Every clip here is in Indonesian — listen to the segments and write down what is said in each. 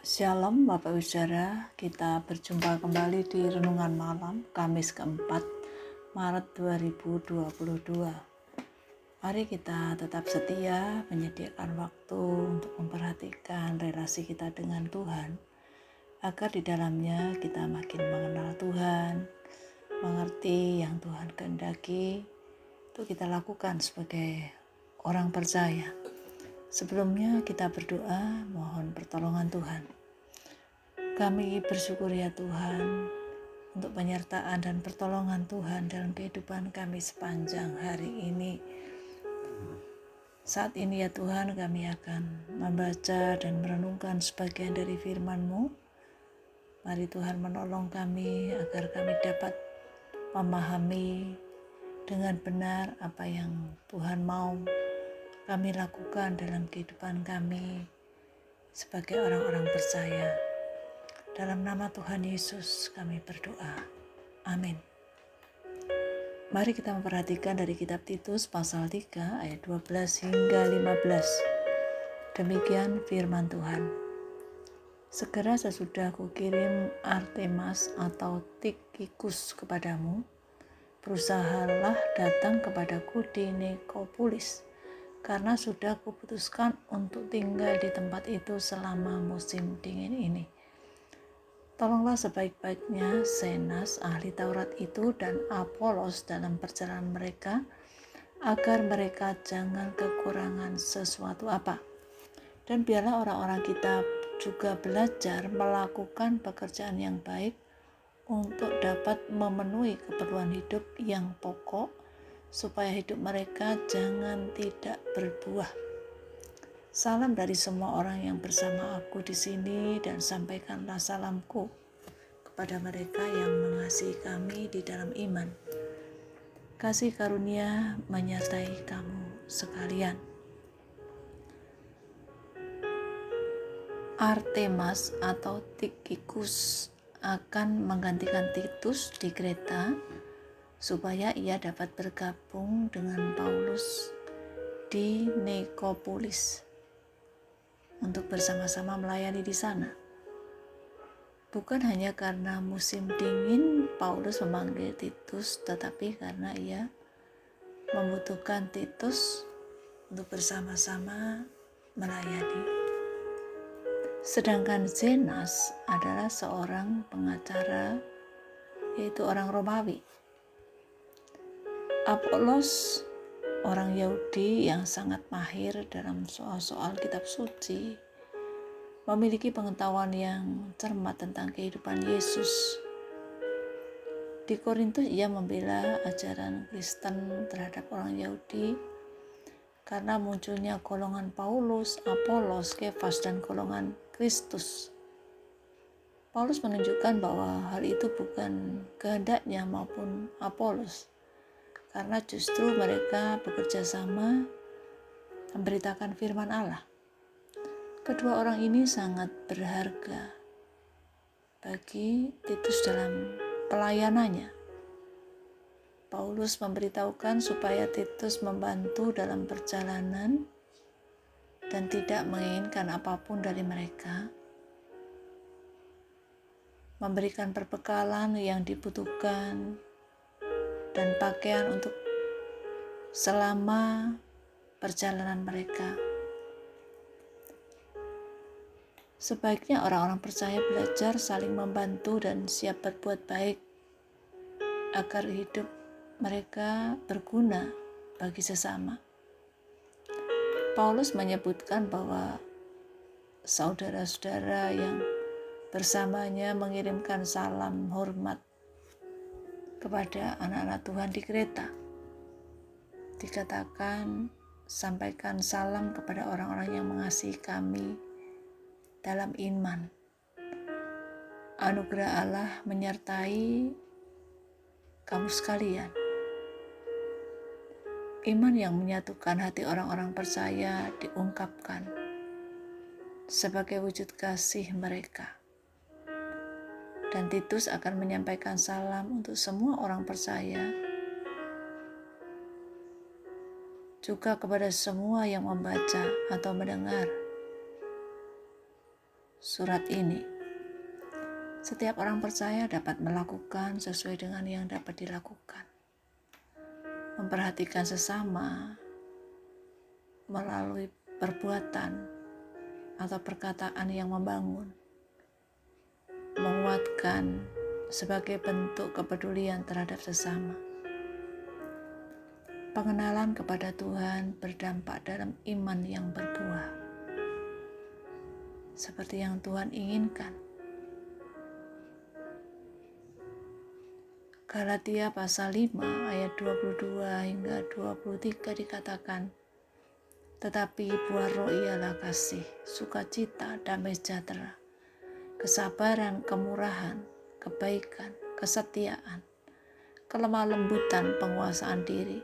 Shalom Bapak Ibu Saudara, kita berjumpa kembali di Renungan Malam Kamis keempat Maret 2022. Mari kita tetap setia menyediakan waktu untuk memperhatikan relasi kita dengan Tuhan agar di dalamnya kita makin mengenal Tuhan, mengerti yang Tuhan kehendaki, itu kita lakukan sebagai orang percaya. Sebelumnya kita berdoa mohon pertolongan Tuhan. Kami bersyukur ya Tuhan untuk penyertaan dan pertolongan Tuhan dalam kehidupan kami sepanjang hari ini. Saat ini ya Tuhan kami akan membaca dan merenungkan sebagian dari firman-Mu. Mari Tuhan menolong kami agar kami dapat memahami dengan benar apa yang Tuhan mau kami lakukan dalam kehidupan kami sebagai orang-orang percaya. Dalam nama Tuhan Yesus kami berdoa. Amin. Mari kita memperhatikan dari kitab Titus pasal 3 ayat 12 hingga 15. Demikian firman Tuhan. Segera sesudah aku kirim Artemas atau Tikikus kepadamu, berusahalah datang kepadaku di Nekopolis karena sudah kuputuskan untuk tinggal di tempat itu selama musim dingin ini. Tolonglah sebaik-baiknya Senas, ahli Taurat itu, dan Apolos dalam perjalanan mereka, agar mereka jangan kekurangan sesuatu apa. Dan biarlah orang-orang kita juga belajar melakukan pekerjaan yang baik untuk dapat memenuhi keperluan hidup yang pokok supaya hidup mereka jangan tidak berbuah. Salam dari semua orang yang bersama aku di sini dan sampaikanlah salamku kepada mereka yang mengasihi kami di dalam iman. Kasih karunia menyertai kamu sekalian. Artemas atau Tikikus akan menggantikan Titus di Kreta supaya ia dapat bergabung dengan Paulus di Nekopolis untuk bersama-sama melayani di sana. Bukan hanya karena musim dingin Paulus memanggil Titus, tetapi karena ia membutuhkan Titus untuk bersama-sama melayani. Sedangkan Zenas adalah seorang pengacara, yaitu orang Romawi Apolos, orang Yahudi yang sangat mahir dalam soal-soal kitab suci, memiliki pengetahuan yang cermat tentang kehidupan Yesus. Di Korintus ia membela ajaran Kristen terhadap orang Yahudi karena munculnya golongan Paulus, Apolos, Kefas, dan golongan Kristus. Paulus menunjukkan bahwa hal itu bukan kehendaknya maupun Apolos, karena justru mereka bekerja sama memberitakan firman Allah. Kedua orang ini sangat berharga bagi Titus dalam pelayanannya. Paulus memberitahukan supaya Titus membantu dalam perjalanan dan tidak menginginkan apa pun dari mereka, memberikan perbekalan yang dibutuhkan, dan pakaian untuk selama perjalanan mereka. Sebaiknya orang-orang percaya belajar saling membantu dan siap berbuat baik agar hidup mereka berguna bagi sesama. Paulus menyebutkan bahwa saudara-saudara yang bersamanya mengirimkan salam hormat kepada anak-anak Tuhan di kereta. Dikatakan, sampaikan salam kepada orang-orang yang mengasihi kami dalam iman. Anugerah Allah menyertai kamu sekalian. Iman yang menyatukan hati orang-orang percaya diungkapkan sebagai wujud kasih mereka dan Titus akan menyampaikan salam untuk semua orang percaya, juga kepada semua yang membaca atau mendengar. surat ini. Setiap orang percaya dapat melakukan sesuai dengan yang dapat dilakukan. Memperhatikan sesama melalui perbuatan atau perkataan yang membangun, menguatkan sebagai bentuk kepedulian terhadap sesama. Pengenalan kepada Tuhan berdampak dalam iman yang berbuah, seperti yang Tuhan inginkan. Galatia pasal 5 ayat 22 hingga 23 dikatakan, Tetapi buah roh ialah kasih, sukacita, damai sejahtera, kesabaran, kemurahan, kebaikan, kesetiaan, kelemah lembutan, penguasaan diri,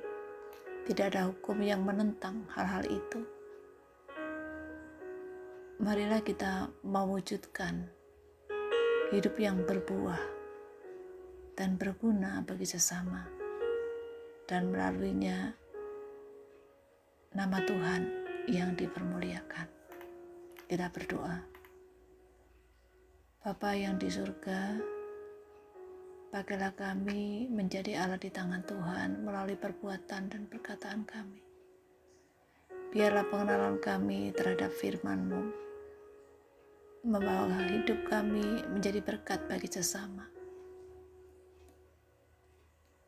tidak ada hukum yang menentang hal-hal itu. Marilah kita mewujudkan hidup yang berbuah dan berguna bagi sesama, dan melaluinya nama Tuhan yang dipermuliakan. Kita berdoa. Bapa yang di surga, Pakailah kami menjadi alat di tangan Tuhan melalui perbuatan dan perkataan kami. Biarlah pengenalan kami terhadap firman-Mu membawa hidup kami menjadi berkat bagi sesama.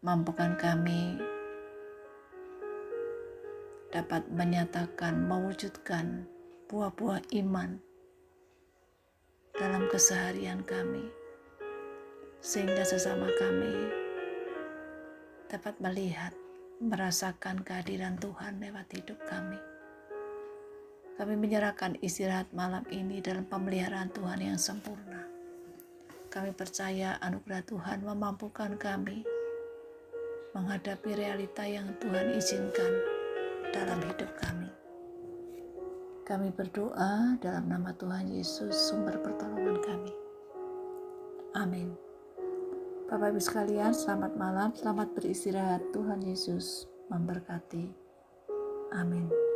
Mampukan kami dapat menyatakan, mewujudkan buah-buah iman dalam keseharian kami sehingga sesama kami dapat melihat, merasakan kehadiran Tuhan lewat hidup kami. Kami menyerahkan istirahat malam ini dalam pemeliharaan Tuhan yang sempurna. Kami percaya anugerah Tuhan memampukan kami menghadapi realita yang Tuhan izinkan dalam hidup kami. Kami berdoa dalam nama Tuhan Yesus, sumber pertolongan kami. Amin. Bapak Ibu sekalian, selamat malam, selamat beristirahat. Tuhan Yesus memberkati. Amin.